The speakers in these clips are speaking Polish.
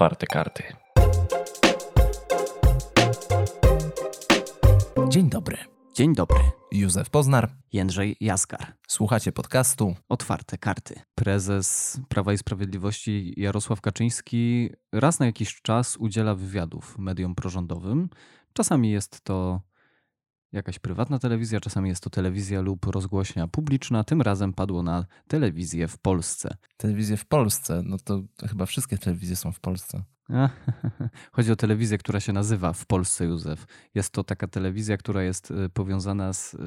Otwarte karty. Dzień dobry. Dzień dobry. Józef Poznar. Jędrzej Jaskar. Słuchacie podcastu Otwarte karty. Prezes Prawa i Sprawiedliwości Jarosław Kaczyński raz na jakiś czas udziela wywiadów mediom prorządowym. Czasami jest to jakaś prywatna telewizja, czasami jest to telewizja lub rozgłośnia publiczna. Tym razem padło na telewizję w Polsce. Telewizję w Polsce. No to chyba wszystkie telewizje są w Polsce. Chodzi o telewizję, która się nazywa w Polsce Józef. Jest to taka telewizja, która jest y, powiązana z y,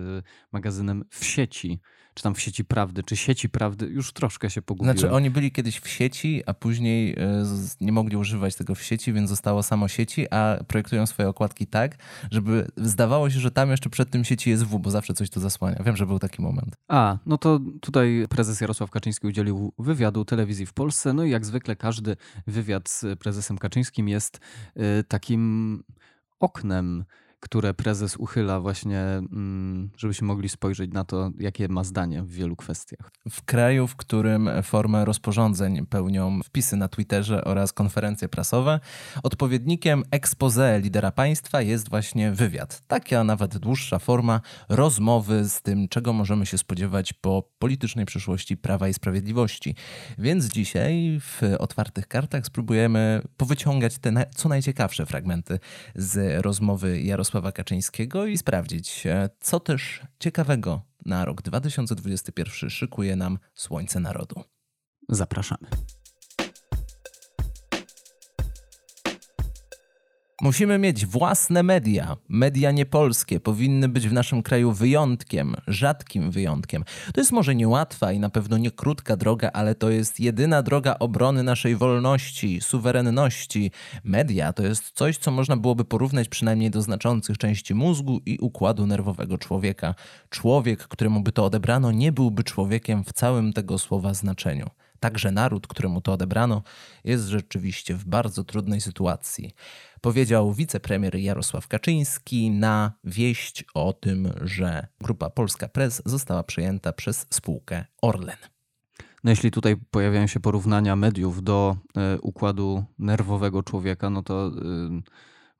magazynem w sieci, czy tam w sieci prawdy, czy sieci prawdy, już troszkę się pogubiłem. Znaczy oni byli kiedyś w sieci, a później y, nie mogli używać tego w sieci, więc zostało samo sieci, a projektują swoje okładki tak, żeby zdawało się, że tam jeszcze przed tym sieci jest W, bo zawsze coś to zasłania. Wiem, że był taki moment. A, no to tutaj prezes Jarosław Kaczyński udzielił wywiadu telewizji w Polsce, no i jak zwykle każdy wywiad z prezesem Kaczyńskim jest y, takim oknem które prezes uchyla właśnie, mm, żebyśmy mogli spojrzeć na to, jakie ma zdanie w wielu kwestiach. W kraju, w którym formę rozporządzeń pełnią wpisy na Twitterze oraz konferencje prasowe, odpowiednikiem expose lidera państwa jest właśnie wywiad. Taka nawet dłuższa forma rozmowy z tym, czego możemy się spodziewać po politycznej przyszłości Prawa i Sprawiedliwości. Więc dzisiaj w otwartych kartach spróbujemy powyciągać te co najciekawsze fragmenty z rozmowy Jarosława Jarosława Kaczyńskiego i sprawdzić, e, co też ciekawego na rok 2021 szykuje nam Słońce Narodu. Zapraszamy. Musimy mieć własne media. Media niepolskie powinny być w naszym kraju wyjątkiem, rzadkim wyjątkiem. To jest może niełatwa i na pewno nie krótka droga, ale to jest jedyna droga obrony naszej wolności, suwerenności. Media to jest coś, co można byłoby porównać przynajmniej do znaczących części mózgu i układu nerwowego człowieka. Człowiek, któremu by to odebrano, nie byłby człowiekiem w całym tego słowa znaczeniu. Także naród, któremu to odebrano, jest rzeczywiście w bardzo trudnej sytuacji. Powiedział wicepremier Jarosław Kaczyński na wieść o tym, że grupa Polska Press została przejęta przez spółkę Orlen. No jeśli tutaj pojawiają się porównania mediów do y, układu nerwowego człowieka, no to y,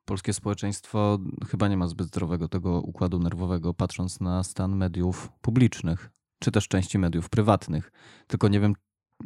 polskie społeczeństwo chyba nie ma zbyt zdrowego tego układu nerwowego, patrząc na stan mediów publicznych, czy też części mediów prywatnych. Tylko nie wiem,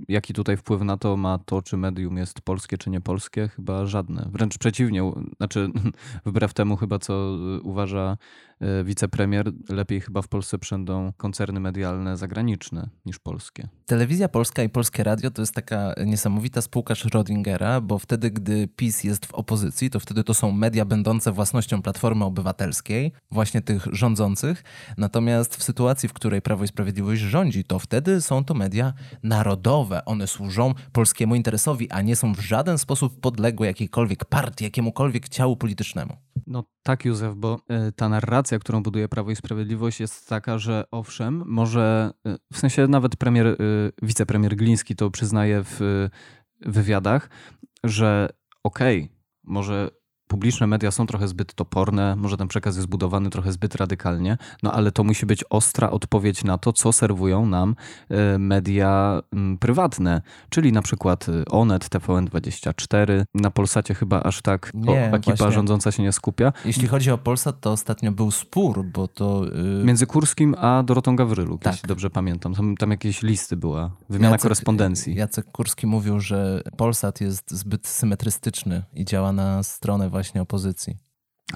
Jaki tutaj wpływ na to ma to, czy medium jest polskie, czy nie polskie? Chyba żadne. Wręcz przeciwnie, znaczy wbrew temu chyba, co uważa E, wicepremier, lepiej chyba w Polsce przędą koncerny medialne zagraniczne niż polskie. Telewizja Polska i Polskie Radio to jest taka niesamowita spółka Schrödingera, bo wtedy, gdy PiS jest w opozycji, to wtedy to są media będące własnością Platformy Obywatelskiej, właśnie tych rządzących. Natomiast w sytuacji, w której Prawo i Sprawiedliwość rządzi, to wtedy są to media narodowe. One służą polskiemu interesowi, a nie są w żaden sposób podległe jakiejkolwiek partii, jakiemukolwiek ciału politycznemu. No tak, Józef, bo e, ta narracja, którą buduje Prawo i Sprawiedliwość jest taka, że owszem, może e, w sensie nawet premier, e, wicepremier Gliński to przyznaje w wywiadach, że okej, okay, może publiczne media są trochę zbyt toporne, może ten przekaz jest budowany trochę zbyt radykalnie, no ale to musi być ostra odpowiedź na to, co serwują nam e, media prywatne, czyli na przykład e, Onet, TVN24, na Polsacie chyba aż tak nie, ekipa właśnie. rządząca się nie skupia. Jeśli chodzi o Polsat, to ostatnio był spór, bo to... Yy... Między Kurskim a Dorotą Gawryluk, tak. jeśli dobrze pamiętam. Tam, tam jakieś listy była, wymiana Jacek, korespondencji. Jacek Kurski mówił, że Polsat jest zbyt symetrystyczny i działa na stronę właśnie opozycji.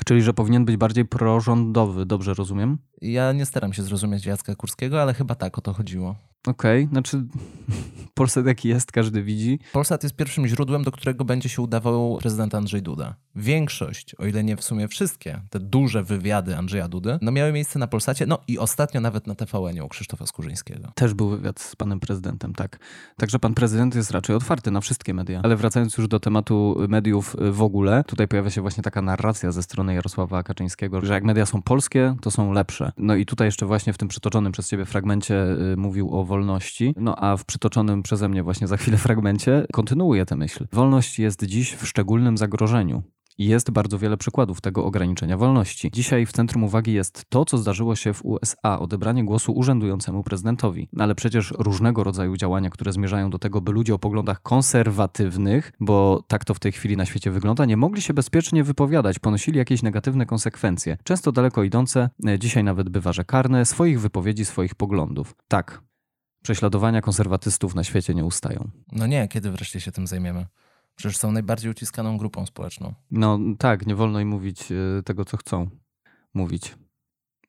Czyli, że powinien być bardziej prorządowy, dobrze rozumiem? Ja nie staram się zrozumieć Jacka Kurskiego, ale chyba tak o to chodziło. Okej, okay, znaczy Polsat jaki jest, każdy widzi. Polsat jest pierwszym źródłem, do którego będzie się udawał prezydent Andrzej Duda. Większość, o ile nie w sumie wszystkie, te duże wywiady Andrzeja Dudy, no miały miejsce na Polsacie, no i ostatnio nawet na tvn u Krzysztofa Skurzyńskiego. Też był wywiad z panem prezydentem, tak. Także pan prezydent jest raczej otwarty na wszystkie media. Ale wracając już do tematu mediów w ogóle, tutaj pojawia się właśnie taka narracja ze strony Jarosława Kaczyńskiego, że jak media są polskie, to są lepsze. No i tutaj jeszcze właśnie w tym przytoczonym przez ciebie fragmencie y, mówił o wolności, no a w przytoczonym przeze mnie właśnie za chwilę fragmencie kontynuuje tę myśl. Wolność jest dziś w szczególnym zagrożeniu. Jest bardzo wiele przykładów tego ograniczenia wolności. Dzisiaj w centrum uwagi jest to, co zdarzyło się w USA odebranie głosu urzędującemu prezydentowi. No ale przecież różnego rodzaju działania, które zmierzają do tego, by ludzie o poglądach konserwatywnych, bo tak to w tej chwili na świecie wygląda, nie mogli się bezpiecznie wypowiadać, ponosili jakieś negatywne konsekwencje, często daleko idące, e, dzisiaj nawet bywa, że karne, swoich wypowiedzi, swoich poglądów. Tak, prześladowania konserwatystów na świecie nie ustają. No nie, kiedy wreszcie się tym zajmiemy? Przecież są najbardziej uciskaną grupą społeczną. No tak, nie wolno im mówić e, tego, co chcą mówić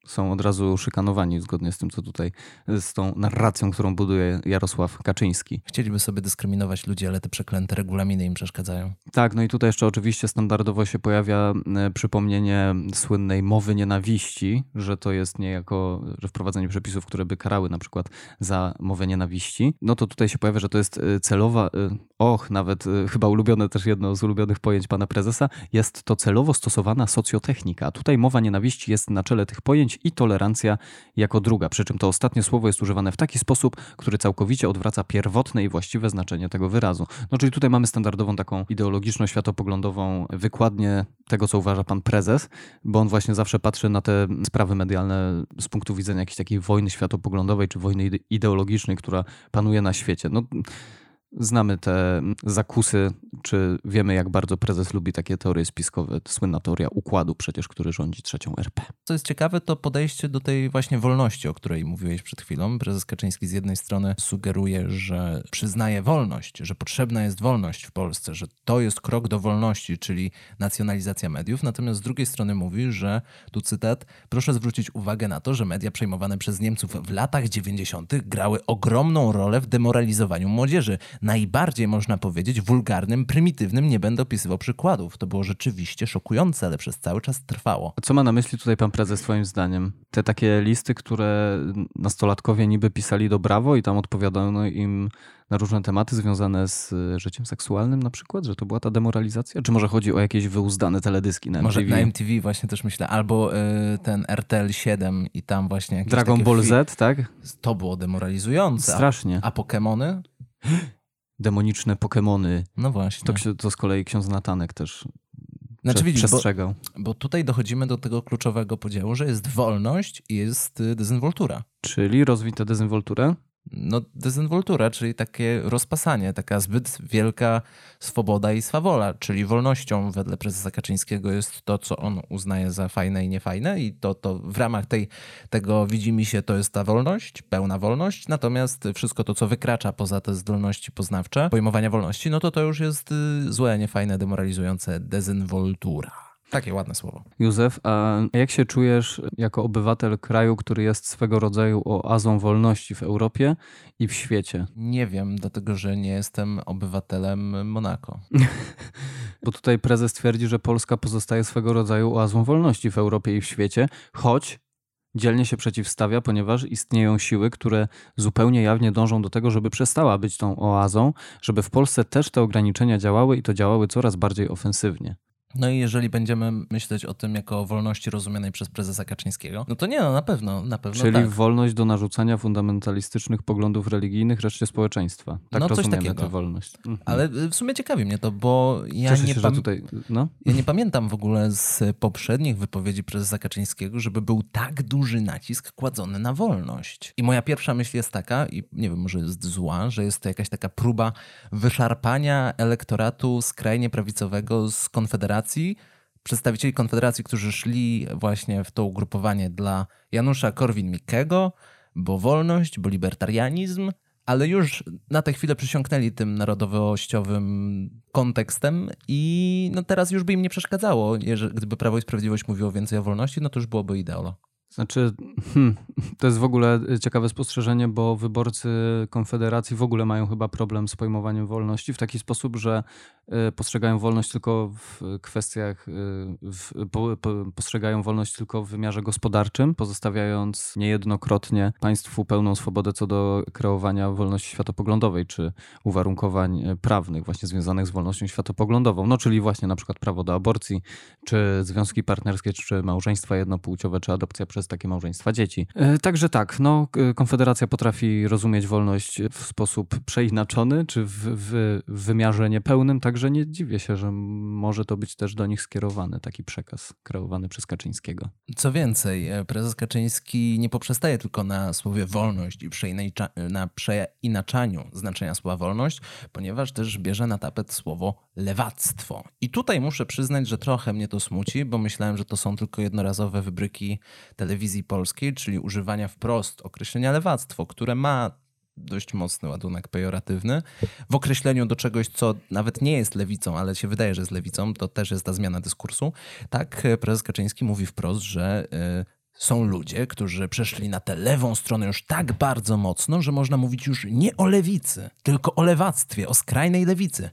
są od razu szykanowani zgodnie z tym, co tutaj, z tą narracją, którą buduje Jarosław Kaczyński. Chcieliby sobie dyskryminować ludzi, ale te przeklęte regulaminy im przeszkadzają. Tak, no i tutaj jeszcze oczywiście standardowo się pojawia e, przypomnienie słynnej mowy nienawiści, że to jest niejako, że wprowadzenie przepisów, które by karały na przykład za mowę nienawiści. No to tutaj się pojawia, że to jest e, celowa, e, och, nawet chyba ulubione też jedno z ulubionych pojęć pana prezesa, jest to celowo stosowana socjotechnika. Tutaj mowa nienawiści jest na czele tych pojęć i tolerancja jako druga. Przy czym to ostatnie słowo jest używane w taki sposób, który całkowicie odwraca pierwotne i właściwe znaczenie tego wyrazu. No czyli tutaj mamy standardową taką ideologiczno-światopoglądową wykładnię tego, co uważa pan prezes, bo on właśnie zawsze patrzy na te sprawy medialne z punktu widzenia jakiejś takiej wojny światopoglądowej czy wojny ideologicznej, która panuje na świecie. No, Znamy te zakusy, czy wiemy, jak bardzo prezes lubi takie teorie spiskowe. Słynna teoria układu przecież, który rządzi trzecią RP. Co jest ciekawe, to podejście do tej właśnie wolności, o której mówiłeś przed chwilą. Prezes Kaczyński z jednej strony sugeruje, że przyznaje wolność, że potrzebna jest wolność w Polsce, że to jest krok do wolności, czyli nacjonalizacja mediów. Natomiast z drugiej strony mówi, że, tu cytat, proszę zwrócić uwagę na to, że media przejmowane przez Niemców w latach 90. grały ogromną rolę w demoralizowaniu młodzieży najbardziej, można powiedzieć, wulgarnym, prymitywnym. Nie będę opisywał przykładów. To było rzeczywiście szokujące, ale przez cały czas trwało. Co ma na myśli tutaj pan prezes, twoim zdaniem? Te takie listy, które nastolatkowie niby pisali do Brawo i tam odpowiadano im na różne tematy związane z e, życiem seksualnym na przykład, że to była ta demoralizacja? Czy może chodzi o jakieś wyuzdane teledyski na MTV? Może na MTV właśnie też myślę, albo y, ten RTL 7 i tam właśnie jakieś Dragon Ball Z, tak? To było demoralizujące. Strasznie. A, a Pokémony? Demoniczne Pokemony. No właśnie. To, to z kolei ksiądz Natanek też znaczy, widzisz, przestrzegał. Bo, bo, tutaj dochodzimy do tego kluczowego podziału, że jest wolność i jest y, dezynwoltura. Czyli rozwita dezynwolturę? No, dezynwoltura, czyli takie rozpasanie, taka zbyt wielka swoboda i swawola, czyli wolnością wedle prezesa Kaczyńskiego jest to, co on uznaje za fajne i niefajne i to, to w ramach tej, tego widzi się, to jest ta wolność, pełna wolność, natomiast wszystko to, co wykracza poza te zdolności poznawcze, pojmowania wolności, no to to już jest y, złe, niefajne, demoralizujące dezynwoltura. Takie ładne słowo. Józef, a jak się czujesz jako obywatel kraju, który jest swego rodzaju oazą wolności w Europie i w świecie? Nie wiem, dlatego że nie jestem obywatelem Monako. Bo tutaj prezes twierdzi, że Polska pozostaje swego rodzaju oazą wolności w Europie i w świecie, choć dzielnie się przeciwstawia, ponieważ istnieją siły, które zupełnie jawnie dążą do tego, żeby przestała być tą oazą, żeby w Polsce też te ograniczenia działały i to działały coraz bardziej ofensywnie. No i jeżeli będziemy myśleć o tym jako o wolności rozumianej przez prezesa Kaczyńskiego, no to nie, no na pewno, na pewno Czyli tak. wolność do narzucania fundamentalistycznych poglądów religijnych reszcie społeczeństwa. Tak no, rozumiemy takiego. tę wolność. Mhm. Ale w sumie ciekawi mnie to, bo ja Cieszę nie, się, pam- tutaj, no? ja nie pamiętam w ogóle z poprzednich wypowiedzi prezesa Kaczyńskiego, żeby był tak duży nacisk kładzony na wolność. I moja pierwsza myśl jest taka, i nie wiem, może jest zła, że jest to jakaś taka próba wyszarpania elektoratu skrajnie prawicowego z Konfederacji Konfederacji, przedstawicieli Konfederacji, którzy szli właśnie w to ugrupowanie dla Janusza Korwin-Mikkego, bo wolność, bo libertarianizm, ale już na tę chwilę przysiągnęli tym narodowościowym kontekstem i no teraz już by im nie przeszkadzało. Gdyby Prawo i Sprawiedliwość mówiło więcej o wolności, no to już byłoby ideolo. Znaczy, hmm, to jest w ogóle ciekawe spostrzeżenie, bo wyborcy Konfederacji w ogóle mają chyba problem z pojmowaniem wolności w taki sposób, że y, postrzegają wolność tylko w kwestiach, y, w, po, po, postrzegają wolność tylko w wymiarze gospodarczym, pozostawiając niejednokrotnie państwu pełną swobodę co do kreowania wolności światopoglądowej czy uwarunkowań y, prawnych właśnie związanych z wolnością światopoglądową. No czyli właśnie na przykład prawo do aborcji, czy związki partnerskie, czy małżeństwa jednopłciowe, czy adopcja przez takie małżeństwa dzieci. E, także tak, no, Konfederacja potrafi rozumieć wolność w sposób przeinaczony, czy w, w, w wymiarze niepełnym, tak Także nie dziwię się, że może to być też do nich skierowany taki przekaz kreowany przez Kaczyńskiego. Co więcej, e, prezes Kaczyński nie poprzestaje tylko na słowie wolność i na przeinaczaniu znaczenia słowa wolność, ponieważ też bierze na tapet słowo lewactwo. I tutaj muszę przyznać, że trochę mnie to smuci, bo myślałem, że to są tylko jednorazowe wybryki telewizji polskiej, czyli używania wprost określenia lewactwo, które ma dość mocny ładunek pejoratywny w określeniu do czegoś, co nawet nie jest lewicą, ale się wydaje, że jest lewicą, to też jest ta zmiana dyskursu. Tak, prezes Kaczyński mówi wprost, że y, są ludzie, którzy przeszli na tę lewą stronę już tak bardzo mocno, że można mówić już nie o lewicy, tylko o lewactwie, o skrajnej lewicy.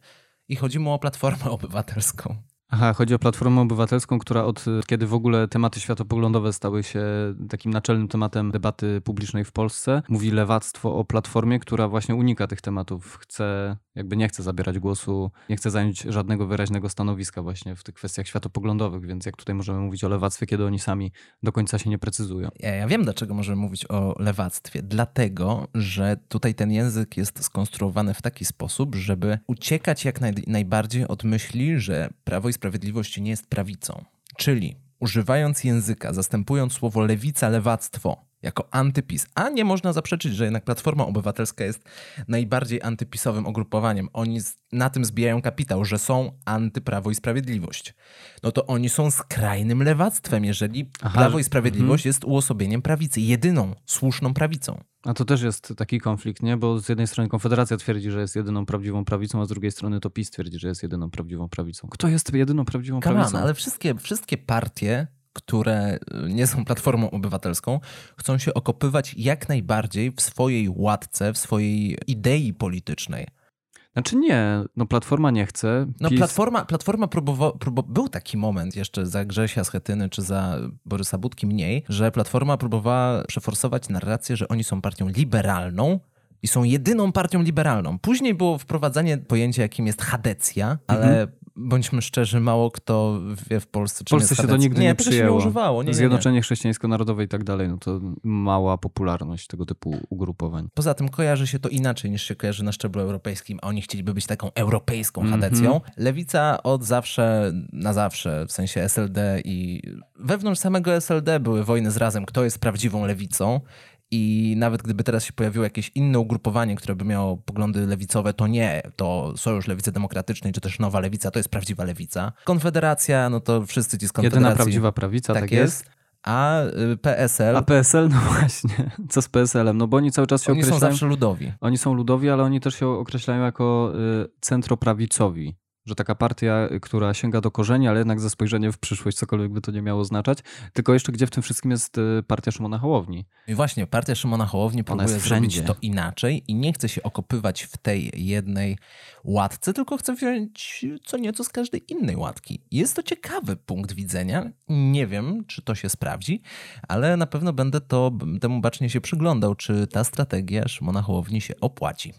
I chodzi mu o Platformę Obywatelską. Aha, chodzi o Platformę Obywatelską, która od kiedy w ogóle tematy światopoglądowe stały się takim naczelnym tematem debaty publicznej w Polsce, mówi lewactwo o Platformie, która właśnie unika tych tematów. Chce, jakby nie chce zabierać głosu, nie chce zająć żadnego wyraźnego stanowiska właśnie w tych kwestiach światopoglądowych, więc jak tutaj możemy mówić o lewactwie, kiedy oni sami do końca się nie precyzują. Ja, ja wiem, dlaczego możemy mówić o lewactwie. Dlatego, że tutaj ten język jest skonstruowany w taki sposób, żeby uciekać jak naj, najbardziej od myśli, że Prawo i Sprawiedliwość nie jest prawicą. Czyli używając języka, zastępując słowo lewica, lewactwo jako antypis, a nie można zaprzeczyć, że jednak Platforma Obywatelska jest najbardziej antypisowym ugrupowaniem. Oni na tym zbijają kapitał, że są antyprawo i sprawiedliwość. No to oni są skrajnym lewactwem, jeżeli Aha, Prawo i Sprawiedliwość mhm. jest uosobieniem prawicy, jedyną słuszną prawicą. A to też jest taki konflikt, nie? Bo z jednej strony Konfederacja twierdzi, że jest jedyną prawdziwą prawicą, a z drugiej strony to PiS twierdzi, że jest jedyną prawdziwą prawicą. Kto jest jedyną prawdziwą Come prawicą? On, ale wszystkie, wszystkie partie, które y, nie są Platformą Obywatelską, chcą się okopywać jak najbardziej w swojej łatce, w swojej idei politycznej. Znaczy nie, no Platforma nie chce. No Platforma, platforma próbowała, próbowa, był taki moment jeszcze za Grzesia Schetyny czy za Borysa Budki mniej, że Platforma próbowała przeforsować narrację, że oni są partią liberalną, i są jedyną partią liberalną. Później było wprowadzanie pojęcia, jakim jest chadecja, ale mhm bądźmy szczerzy, mało kto wie w Polsce, czym W Polsce się to nigdy nie, nie przyjęło. Nie używało. Nie, Zjednoczenie nie. Chrześcijańsko-Narodowe i tak dalej, no to mała popularność tego typu ugrupowań. Poza tym kojarzy się to inaczej niż się kojarzy na szczeblu europejskim, a oni chcieliby być taką europejską mm -hmm. chadecją. Lewica od zawsze, na zawsze, w sensie SLD i wewnątrz samego SLD były wojny z razem, kto jest prawdziwą lewicą i nawet gdyby teraz się pojawiło jakieś inne ugrupowanie, które by miało poglądy lewicowe, to nie, to Sojusz Lewicy Demokratycznej, czy też Nowa Lewica, to jest prawdziwa lewica. Konfederacja, no to wszyscy ci z Konfederacji. Jedyna prawdziwa prawica, tak, tak jest. jest. A y, PSL. A PSL, no właśnie. Co z PSL-em? No bo oni cały czas się oni określają. Oni są zawsze ludowi. Oni są ludowi, ale oni też się określają jako y, centroprawicowi że taka partia, która sięga do korzeni, ale jednak ze spojrzeniem w przyszłość, cokolwiek by to nie miało znaczać. Tylko jeszcze gdzie w tym wszystkim jest y, partia Szymona Hołowni. I właśnie, partia Szymona Hołowni próbuje zrobić to inaczej i nie chce się okopywać w tej jednej łatce, tylko chce wziąć co nieco z każdej innej łatki. Jest to ciekawy punkt widzenia. Nie wiem, czy to się sprawdzi, ale na pewno będę to temu bacznie się przyglądał, czy ta strategia Szymona Hołowni się opłaci.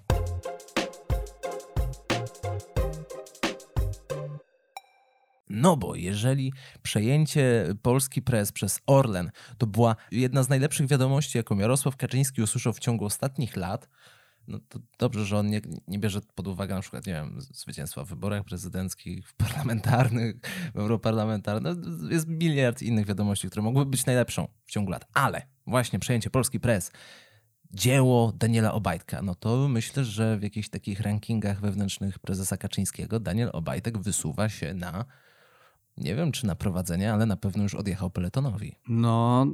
No bo jeżeli przejęcie Polski Press przez Orlen to była jedna z najlepszych wiadomości, jaką Jarosław Kaczyński usłyszał w ciągu ostatnich lat, no to dobrze, że on nie, nie bierze pod uwagę na przykład, nie wiem, zwycięstwa w wyborach prezydenckich, w parlamentarnych, w europarlamentarnych. No, jest miliard innych wiadomości, które mogłyby być najlepszą w ciągu lat. Ale właśnie przejęcie Polski Press dzieło Daniela Obajtka, no to myślę, że w jakichś takich rankingach wewnętrznych prezesa Kaczyńskiego Daniel Obajtek wysuwa się na nie wiem, czy na prowadzenie, ale na pewno już odjechał peletonowi. No,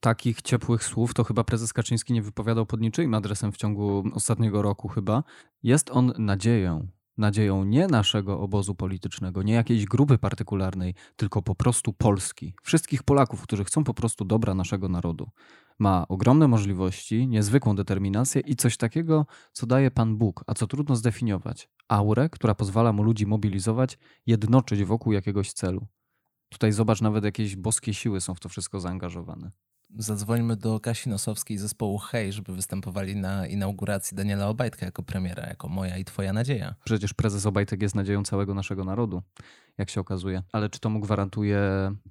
takich ciepłych słów to chyba prezes Kaczyński nie wypowiadał pod niczyim adresem w ciągu ostatniego roku chyba. Jest on nadzieją. Nadzieją nie naszego obozu politycznego, nie jakiejś grupy partykularnej, tylko po prostu Polski. Wszystkich Polaków, którzy chcą po prostu dobra naszego narodu. Ma ogromne możliwości, niezwykłą determinację i coś takiego, co daje Pan Bóg, a co trudno zdefiniować. Aurę, która pozwala mu ludzi mobilizować, jednoczyć wokół jakiegoś celu. Tutaj zobacz, nawet jakieś boskie siły są w to wszystko zaangażowane. Zadzwońmy do Kasi Nosowskiej zespołu Hej, żeby występowali na inauguracji Daniela Obajtka jako premiera, jako moja i twoja nadzieja. Przecież prezes Obajtek jest nadzieją całego naszego narodu, jak się okazuje. Ale czy to mu gwarantuje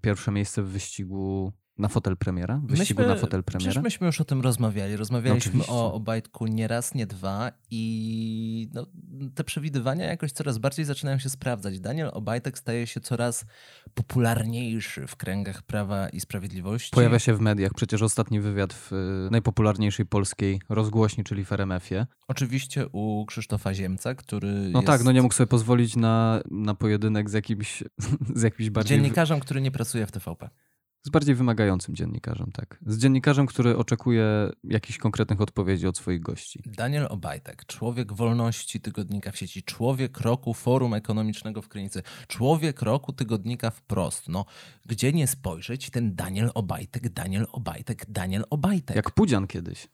pierwsze miejsce w wyścigu na fotel premiera? Wyścigu myśmy, na fotel premiera? Przecież myśmy już o tym rozmawiali. Rozmawialiśmy no, o Obajtku nie raz, nie dwa i no, te przewidywania jakoś coraz bardziej zaczynają się sprawdzać. Daniel Obajtek staje się coraz popularniejszy w kręgach Prawa i Sprawiedliwości. Pojawia się w mediach. Przecież ostatni wywiad w y, najpopularniejszej polskiej rozgłośni, czyli w RMF-ie. Oczywiście u Krzysztofa Ziemca, który No jest... tak, no nie mógł sobie pozwolić na, na pojedynek z jakimś, z jakimś bardziej... Dziennikarzem, który nie pracuje w TVP. Z bardziej wymagającym dziennikarzem, tak. Z dziennikarzem, który oczekuje jakichś konkretnych odpowiedzi od swoich gości. Daniel Obajtek, człowiek wolności tygodnika w sieci, człowiek roku Forum Ekonomicznego w Krynicy, człowiek roku tygodnika wprost. No, gdzie nie spojrzeć, ten Daniel Obajtek, Daniel Obajtek, Daniel Obajtek. Jak Pudzian kiedyś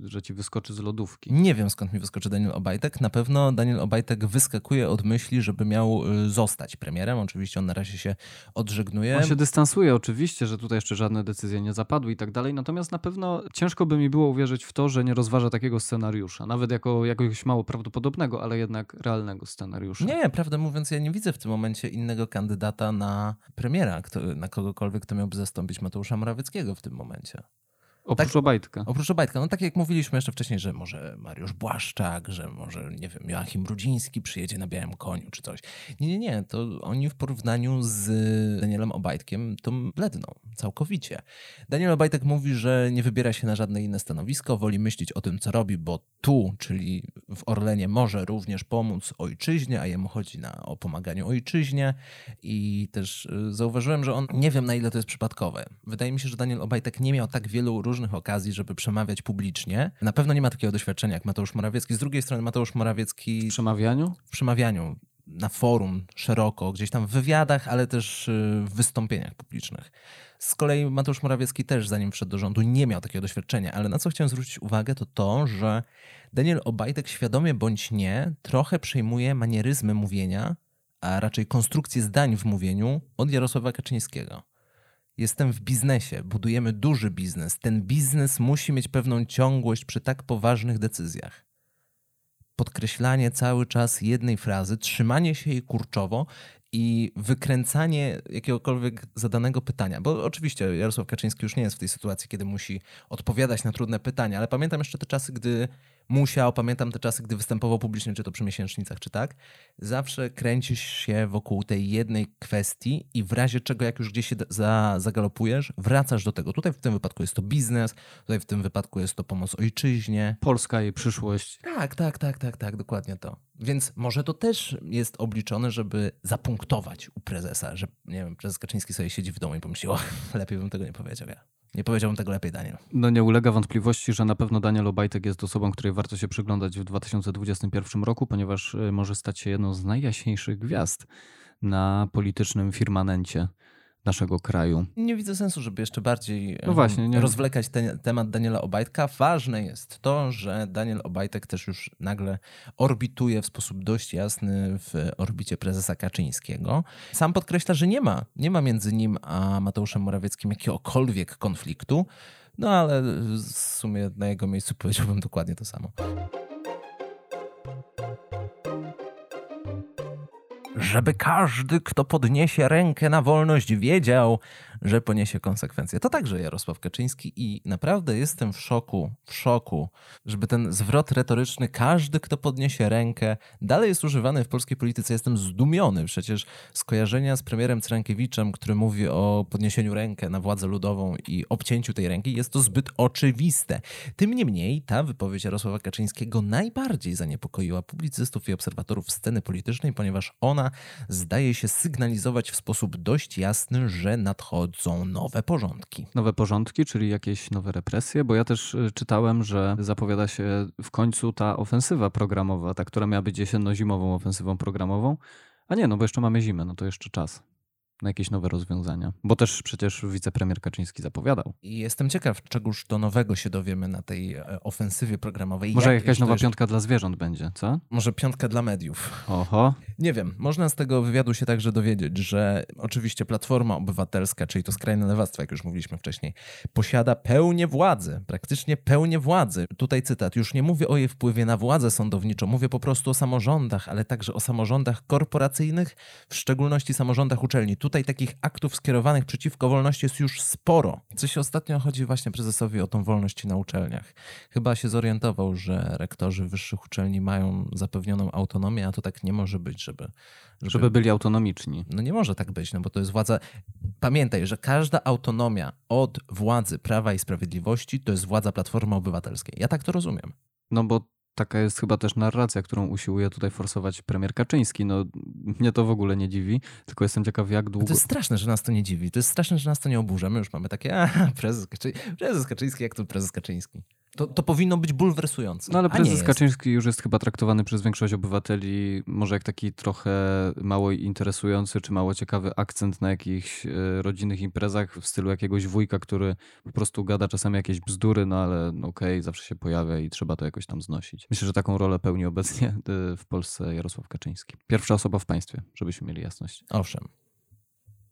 że ci wyskoczy z lodówki. Nie wiem skąd mi wyskoczy Daniel Obajtek. Na pewno Daniel Obajtek wyskakuje od myśli, żeby miał y, zostać premierem. Oczywiście on na razie się odżegnuje. On się dystansuje oczywiście, że tutaj jeszcze żadne decyzje nie zapadły i tak dalej. Natomiast na pewno ciężko by mi było uwierzyć w to, że nie rozważa takiego scenariusza. Nawet jako jakiegoś mało prawdopodobnego, ale jednak realnego scenariusza. Nie, prawdę mówiąc, ja nie widzę w tym momencie innego kandydata na premiera, kto, na kogokolwiek, kto miałby zastąpić Mateusza Morawieckiego w tym momencie. Oprócz tak, Obajtka. Oprócz Obajtka. No tak jak mówiliśmy jeszcze wcześniej, że może Mariusz Błaszczak, że może, nie wiem, Joachim Rudziński przyjedzie na białym koniu czy coś. Nie, nie, nie. To oni w porównaniu z Danielem Obajtkiem to bledną całkowicie. Daniel Obajtek mówi, że nie wybiera się na żadne inne stanowisko, woli myśleć o tym, co robi, bo tu, czyli w Orlenie, może również pomóc ojczyźnie, a jemu chodzi na, o pomaganiu ojczyźnie. I też y, zauważyłem, że on, nie wiem na ile to jest przypadkowe. Wydaje mi się, że Daniel Obajtek nie miał tak wielu różnych różnych okazji, żeby przemawiać publicznie. Na pewno nie ma takiego doświadczenia jak Mateusz Morawiecki. Z drugiej strony Mateusz Morawiecki... W przemawianiu? W przemawianiu na forum szeroko, gdzieś tam w wywiadach, ale też y, w wystąpieniach publicznych. Z kolei Mateusz Morawiecki też, zanim wszedł do rządu, nie miał takiego doświadczenia, ale na co chciałem zwrócić uwagę, to to, że Daniel Obajtek świadomie bądź nie trochę przejmuje manieryzmy mówienia, a raczej konstrukcję zdań w mówieniu od Jarosława Kaczyńskiego. Jestem w biznesie, budujemy duży biznes. Ten biznes musi mieć pewną ciągłość przy tak poważnych decyzjach. Podkreślanie cały czas jednej frazy, trzymanie się jej kurczowo i wykręcanie jakiegokolwiek zadanego pytania. Bo oczywiście Jarosław Kaczyński już nie jest w tej sytuacji, kiedy musi odpowiadać na trudne pytania, ale pamiętam jeszcze te czasy, gdy musiał, pamiętam te czasy, gdy występował publicznie, czy to przy miesięcznicach, czy tak, zawsze kręcisz się wokół tej jednej kwestii i w razie czego, jak już gdzieś się za, zagalopujesz, wracasz do tego. Tutaj w tym wypadku jest to biznes, tutaj w tym wypadku jest to pomoc ojczyźnie. Polska, jej przyszłość. Tak, tak, tak, tak, tak, dokładnie to. Więc może to też jest obliczone, żeby zapunktować u prezesa, że nie wiem, prezes Kaczyński sobie siedzi w domu i pomyśli, o, lepiej bym tego nie powiedział ja. Nie powiedziałbym tego lepiej, Daniel. No nie ulega wątpliwości, że na pewno Daniel Obajtek jest osobą, której warto się przyglądać w 2021 roku, ponieważ y, może stać się jedną z najjaśniejszych gwiazd na politycznym firmamencie naszego kraju. Nie widzę sensu, żeby jeszcze bardziej no właśnie, nie... rozwlekać ten temat Daniela Obajtka. Ważne jest to, że Daniel Obajtek też już nagle orbituje w sposób dość jasny w orbicie prezesa Kaczyńskiego. Sam podkreśla, że nie ma, nie ma między nim a Mateuszem Morawieckim jakiegokolwiek konfliktu. No ale w sumie na jego miejscu powiedziałbym dokładnie to samo. Żeby każdy, kto podniesie rękę na wolność, wiedział, że poniesie konsekwencje. To także Jarosław Kaczyński i naprawdę jestem w szoku, w szoku, żeby ten zwrot retoryczny, każdy, kto podniesie rękę, dalej jest używany w polskiej polityce. Jestem zdumiony. Przecież skojarzenia z premierem Cyrankiewiczem, który mówi o podniesieniu rękę na władzę ludową i obcięciu tej ręki, jest to zbyt oczywiste. Tym niemniej ta wypowiedź Jarosława Kaczyńskiego najbardziej zaniepokoiła publicystów i obserwatorów sceny politycznej, ponieważ ona zdaje się sygnalizować w sposób dość jasny, że nadchodzą nowe porządki. Nowe porządki, czyli jakieś nowe represje, bo ja też y, czytałem, że zapowiada się w końcu ta ofensywa programowa, ta, która miała być jesienno-zimową ofensywą programową. A nie, no bo jeszcze mamy zimę, no to jeszcze czas na jakieś nowe rozwiązania. Bo też przecież wicepremier Kaczyński zapowiadał. I jestem ciekaw, czegoż do nowego się dowiemy na tej e, ofensywie programowej. Może Jak jakaś nowa piątka dla zwierząt będzie, co? Może piątka dla mediów. Oho. Nie wiem. Można z tego wywiadu się także dowiedzieć, że oczywiście Platforma Obywatelska, czyli to skrajne lewactwo, jak już mówiliśmy wcześniej, posiada pełnię władzy, praktycznie pełnię władzy. Tutaj cytat. Już nie mówię o jej wpływie na władzę sądowniczą, mówię po prostu o samorządach, ale także o samorządach korporacyjnych, w szczególności samorządach uczelni tutaj takich aktów skierowanych przeciwko wolności jest już sporo. Coś ostatnio chodzi właśnie prezesowi o tą wolność na uczelniach. Chyba się zorientował, że rektorzy wyższych uczelni mają zapewnioną autonomię, a to tak nie może być, żeby... Żeby, żeby byli autonomiczni. No nie może tak być, no bo to jest władza... Pamiętaj, że każda autonomia od władzy Prawa i Sprawiedliwości to jest władza Platformy Obywatelskiej. Ja tak to rozumiem. No bo taka jest chyba też narracja, którą usiłuje tutaj forsować premier Kaczyński. No, mnie to w ogóle nie dziwi, tylko jestem ciekaw, jak długo... To jest straszne, że nas to nie dziwi. To jest straszne, że nas to nie oburza. My już mamy takie, a, prezes, Kaczy... prezes Kaczyński, jak to prezes Kaczyński. To, to powinno być bulwersujące. No ale prezes Kaczyński już jest chyba traktowany przez większość obywateli może jak taki trochę mało interesujący czy mało ciekawy akcent na jakichś e, rodzinnych imprezach w stylu jakiegoś wujka, który po prostu gada czasami jakieś bzdury, no ale no okej, okay, zawsze się pojawia i trzeba to jakoś tam znosić. Myślę, że taką rolę pełni obecnie e, w Polsce Jarosław Kaczyński. Pierwsza osoba w państwie, żebyśmy mieli jasność. Owszem.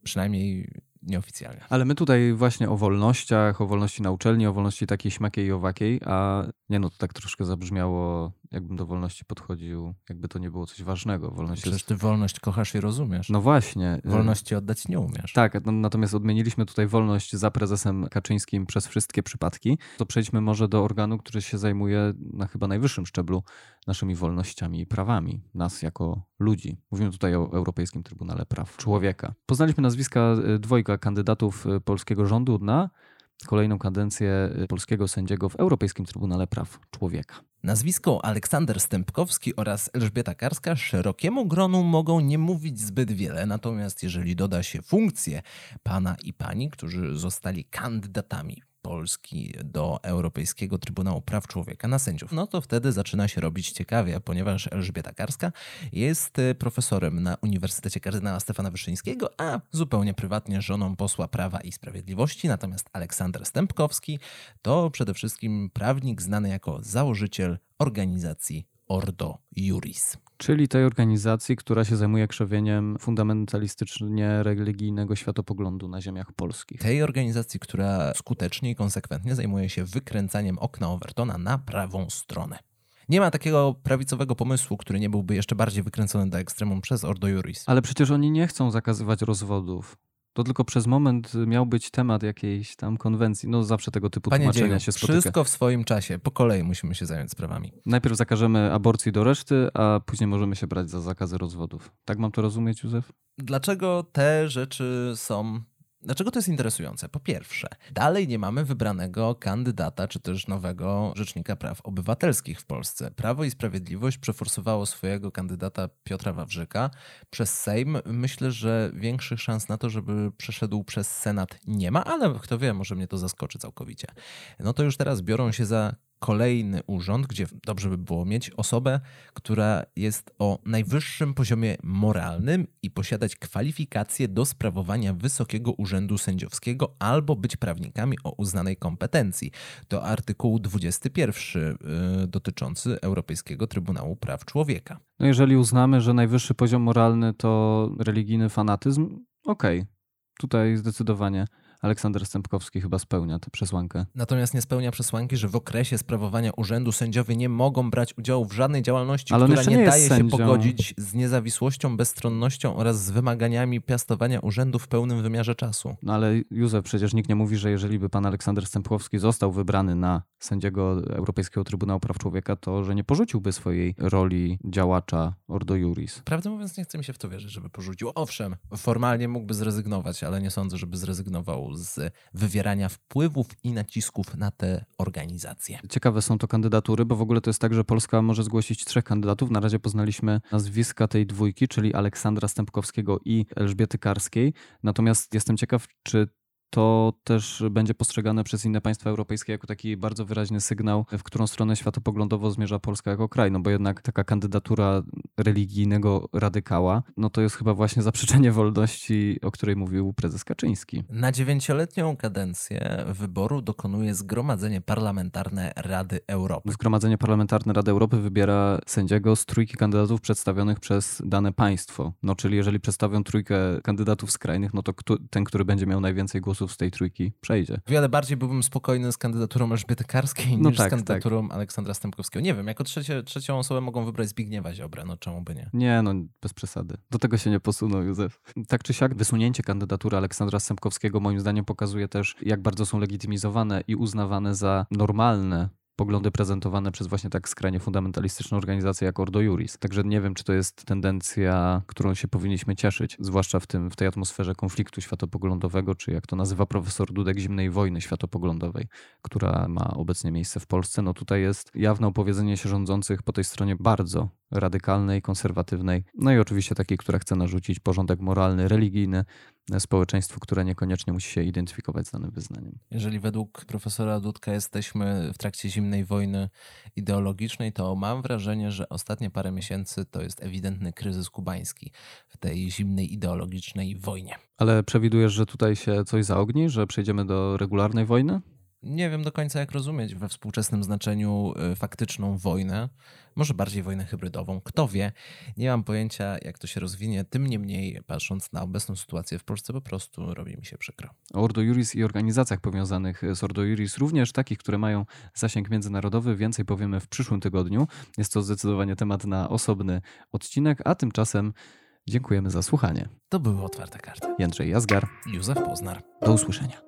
Przynajmniej nieoficjalnie. Ale my tutaj właśnie o wolnościach, o wolności na uczelni, o wolności takiej śmakiej i owakiej, a nie no, to tak troszkę zabrzmiało, jakbym do wolności podchodził, jakby to nie było coś ważnego. Wolność Przecież jest... ty wolność kochasz i rozumiesz. No właśnie. Wolności oddać nie umiesz. Tak, no, natomiast odmieniliśmy tutaj wolność za prezesem Kaczyńskim przez wszystkie przypadki. To przejdźmy może do organu, który się zajmuje na chyba najwyższym szczeblu naszymi wolnościami i prawami, nas jako ludzi. Mówimy tutaj o Europejskim Trybunale Praw Człowieka. Poznaliśmy nazwiska y, kandydatów y, polskiego rządu na kolejną kadencję y, polskiego sędziego w Europejskim Trybunale Praw Człowieka. Nazwisko Aleksander Stępkowski oraz Elżbieta Karska szerokiemu gronu mogą nie mówić zbyt wiele, natomiast jeżeli doda się funkcję pana i pani, którzy zostali kandydatami Polski do Europejskiego Trybunału Praw Człowieka na sędziów, no to wtedy zaczyna się robić ciekawie, ponieważ Elżbieta Karska jest e, profesorem na Uniwersytecie Kardynała Stefana Wyszyńskiego, a zupełnie prywatnie żoną posła Prawa i Sprawiedliwości. Natomiast Aleksander Stępkowski to przede wszystkim prawnik znany jako założyciel organizacji Ordo Juris. Czyli tej organizacji, która się zajmuje krzewieniem fundamentalistycznie religijnego światopoglądu na ziemiach polskich. Tej organizacji, która skutecznie i konsekwentnie zajmuje się wykręcaniem okna Overtona na prawą stronę. Nie ma takiego prawicowego pomysłu, który nie byłby jeszcze bardziej wykręcony do ekstremum przez Ordo Juris. Ale przecież oni nie chcą zakazywać rozwodów. To tylko przez moment miał być temat jakiejś tam konwencji. No zawsze tego typu Panie tłumaczenia dzieju, się spotyka. Wszystko w swoim czasie. Po kolei musimy się zająć sprawami. Najpierw zakażemy aborcji do reszty, a później możemy się brać za zakazy rozwodów. Tak mam to rozumieć, Józef? Dlaczego te rzeczy są Dlaczego to jest interesujące? Po pierwsze, dalej nie mamy wybranego kandydata, czy też nowego rzecznika praw obywatelskich w Polsce. Prawo i Sprawiedliwość przeforsowało swojego kandydata Piotra Wawrzyka przez Sejm. Myślę, że większych szans na to, żeby przeszedł przez Senat nie ma, ale kto wie, może mnie to zaskoczy całkowicie. No to już teraz biorą się za kolejny urząd, gdzie dobrze by było mieć osobę, która jest o najwyższym poziomie moralnym i posiadać kwalifikacje do sprawowania wysokiego urzędu sędziowskiego albo być prawnikami o uznanej kompetencji. To artykuł 21 yy, dotyczący Europejskiego Trybunału Praw Człowieka. No jeżeli uznamy, że najwyższy poziom moralny to religijny fanatyzm, okej, okay. tutaj zdecydowanie. Aleksander Stępkowski chyba spełnia tę przesłankę. Natomiast nie spełnia przesłanki, że w okresie sprawowania urzędu sędziowie nie mogą brać udziału w żadnej działalności, Ale która nie, nie daje sędzią. się pogodzić z niezawisłością, bezstronnością oraz z wymaganiami piastowania urzędu w pełnym wymiarze czasu. No ale Józef, przecież nikt nie mówi, że jeżeli by pan Aleksander Stępkowski został wybrany na sędziego Europejskiego Trybunału Praw Człowieka, to że nie porzuciłby swojej roli działacza Ordo Juris. Prawdę mówiąc, nie chce mi się w to wierzyć, żeby porzucił. Owszem, formalnie mógłby zrezygnować, ale nie sądzę, żeby zrezygnował z wywierania wpływów i nacisków na te organizacje. Ciekawe są to kandydatury, bo w ogóle to jest tak, że Polska może zgłosić trzech kandydatów. Na razie poznaliśmy nazwiska tej dwójki, czyli Aleksandra Stępkowskiego i Elżbiety Karskiej. Natomiast jestem ciekaw, czy to też będzie postrzegane przez inne państwa europejskie jako taki bardzo wyraźny sygnał, w którą stronę światopoglądowo zmierza Polska jako kraj. No bo jednak taka kandydatura religijnego radykała, no to jest chyba właśnie zaprzeczenie wolności, o której mówił prezes Kaczyński. Na dziewięcioletnią kadencję wyboru dokonuje Zgromadzenie Parlamentarne Rady Europy. Zgromadzenie Parlamentarne Rady Europy wybiera sędziego z trójki kandydatów przedstawionych przez dane państwo. No czyli jeżeli przedstawią trójkę kandydatów skrajnych, no to ten, który będzie miał najwięcej głosów głosów z tej trójki przejdzie. Wiele bardziej byłbym spokojny z kandydaturą Elżbiety Karskiej No niż tak, z kandydaturą Aleksandra Stępkowskiego. Nie wiem, jako trzecie, trzecią osobę mogą wybrać Zbigniewa Ziobrę, no czemu by nie? Nie, no bez przesady. Do tego się nie posunął Józef. Tak czy siak, wysunięcie kandydatury Aleksandra Stępkowskiego moim zdaniem pokazuje też, jak bardzo są legitymizowane i uznawane za normalne poglądy prezentowane przez właśnie tak skrajnie fundamentalistyczną organizację jak Ordo Juris. Także nie wiem, czy to jest tendencja, którą się powinniśmy cieszyć, zwłaszcza w, tym, w tej atmosferze konfliktu światopoglądowego, czy jak to nazywa profesor Dudek, zimnej wojny światopoglądowej, która ma obecnie miejsce w Polsce. No tutaj jest jawne opowiedzenie się rządzących po tej stronie bardzo radykalnej, konserwatywnej, no i oczywiście takiej, która chce narzucić porządek moralny, religijny społeczeństwu, które niekoniecznie musi się identyfikować z danym wyznaniem. Jeżeli według profesora Dudka jesteśmy w trakcie zimnej wojny ideologicznej, to mam wrażenie, że ostatnie parę miesięcy to jest ewidentny kryzys kubański w tej zimnej ideologicznej wojnie. Ale przewidujesz, że tutaj się coś zaogni, że przejdziemy do regularnej wojny? Nie wiem do końca, jak rozumieć we współczesnym znaczeniu y, faktyczną wojnę, może bardziej wojnę hybrydową. Kto wie, nie mam pojęcia, jak to się rozwinie. Tym niemniej, patrząc na obecną sytuację w Polsce, po prostu robi mi się przykro. O Ordo Juris i organizacjach powiązanych z Ordo Juris, również takich, które mają zasięg międzynarodowy, więcej powiemy w przyszłym tygodniu. Jest to zdecydowanie temat na osobny odcinek, a tymczasem dziękujemy za słuchanie. To były otwarte karty. Jędrzej Jazgar. Józef Poznar. Do usłyszenia.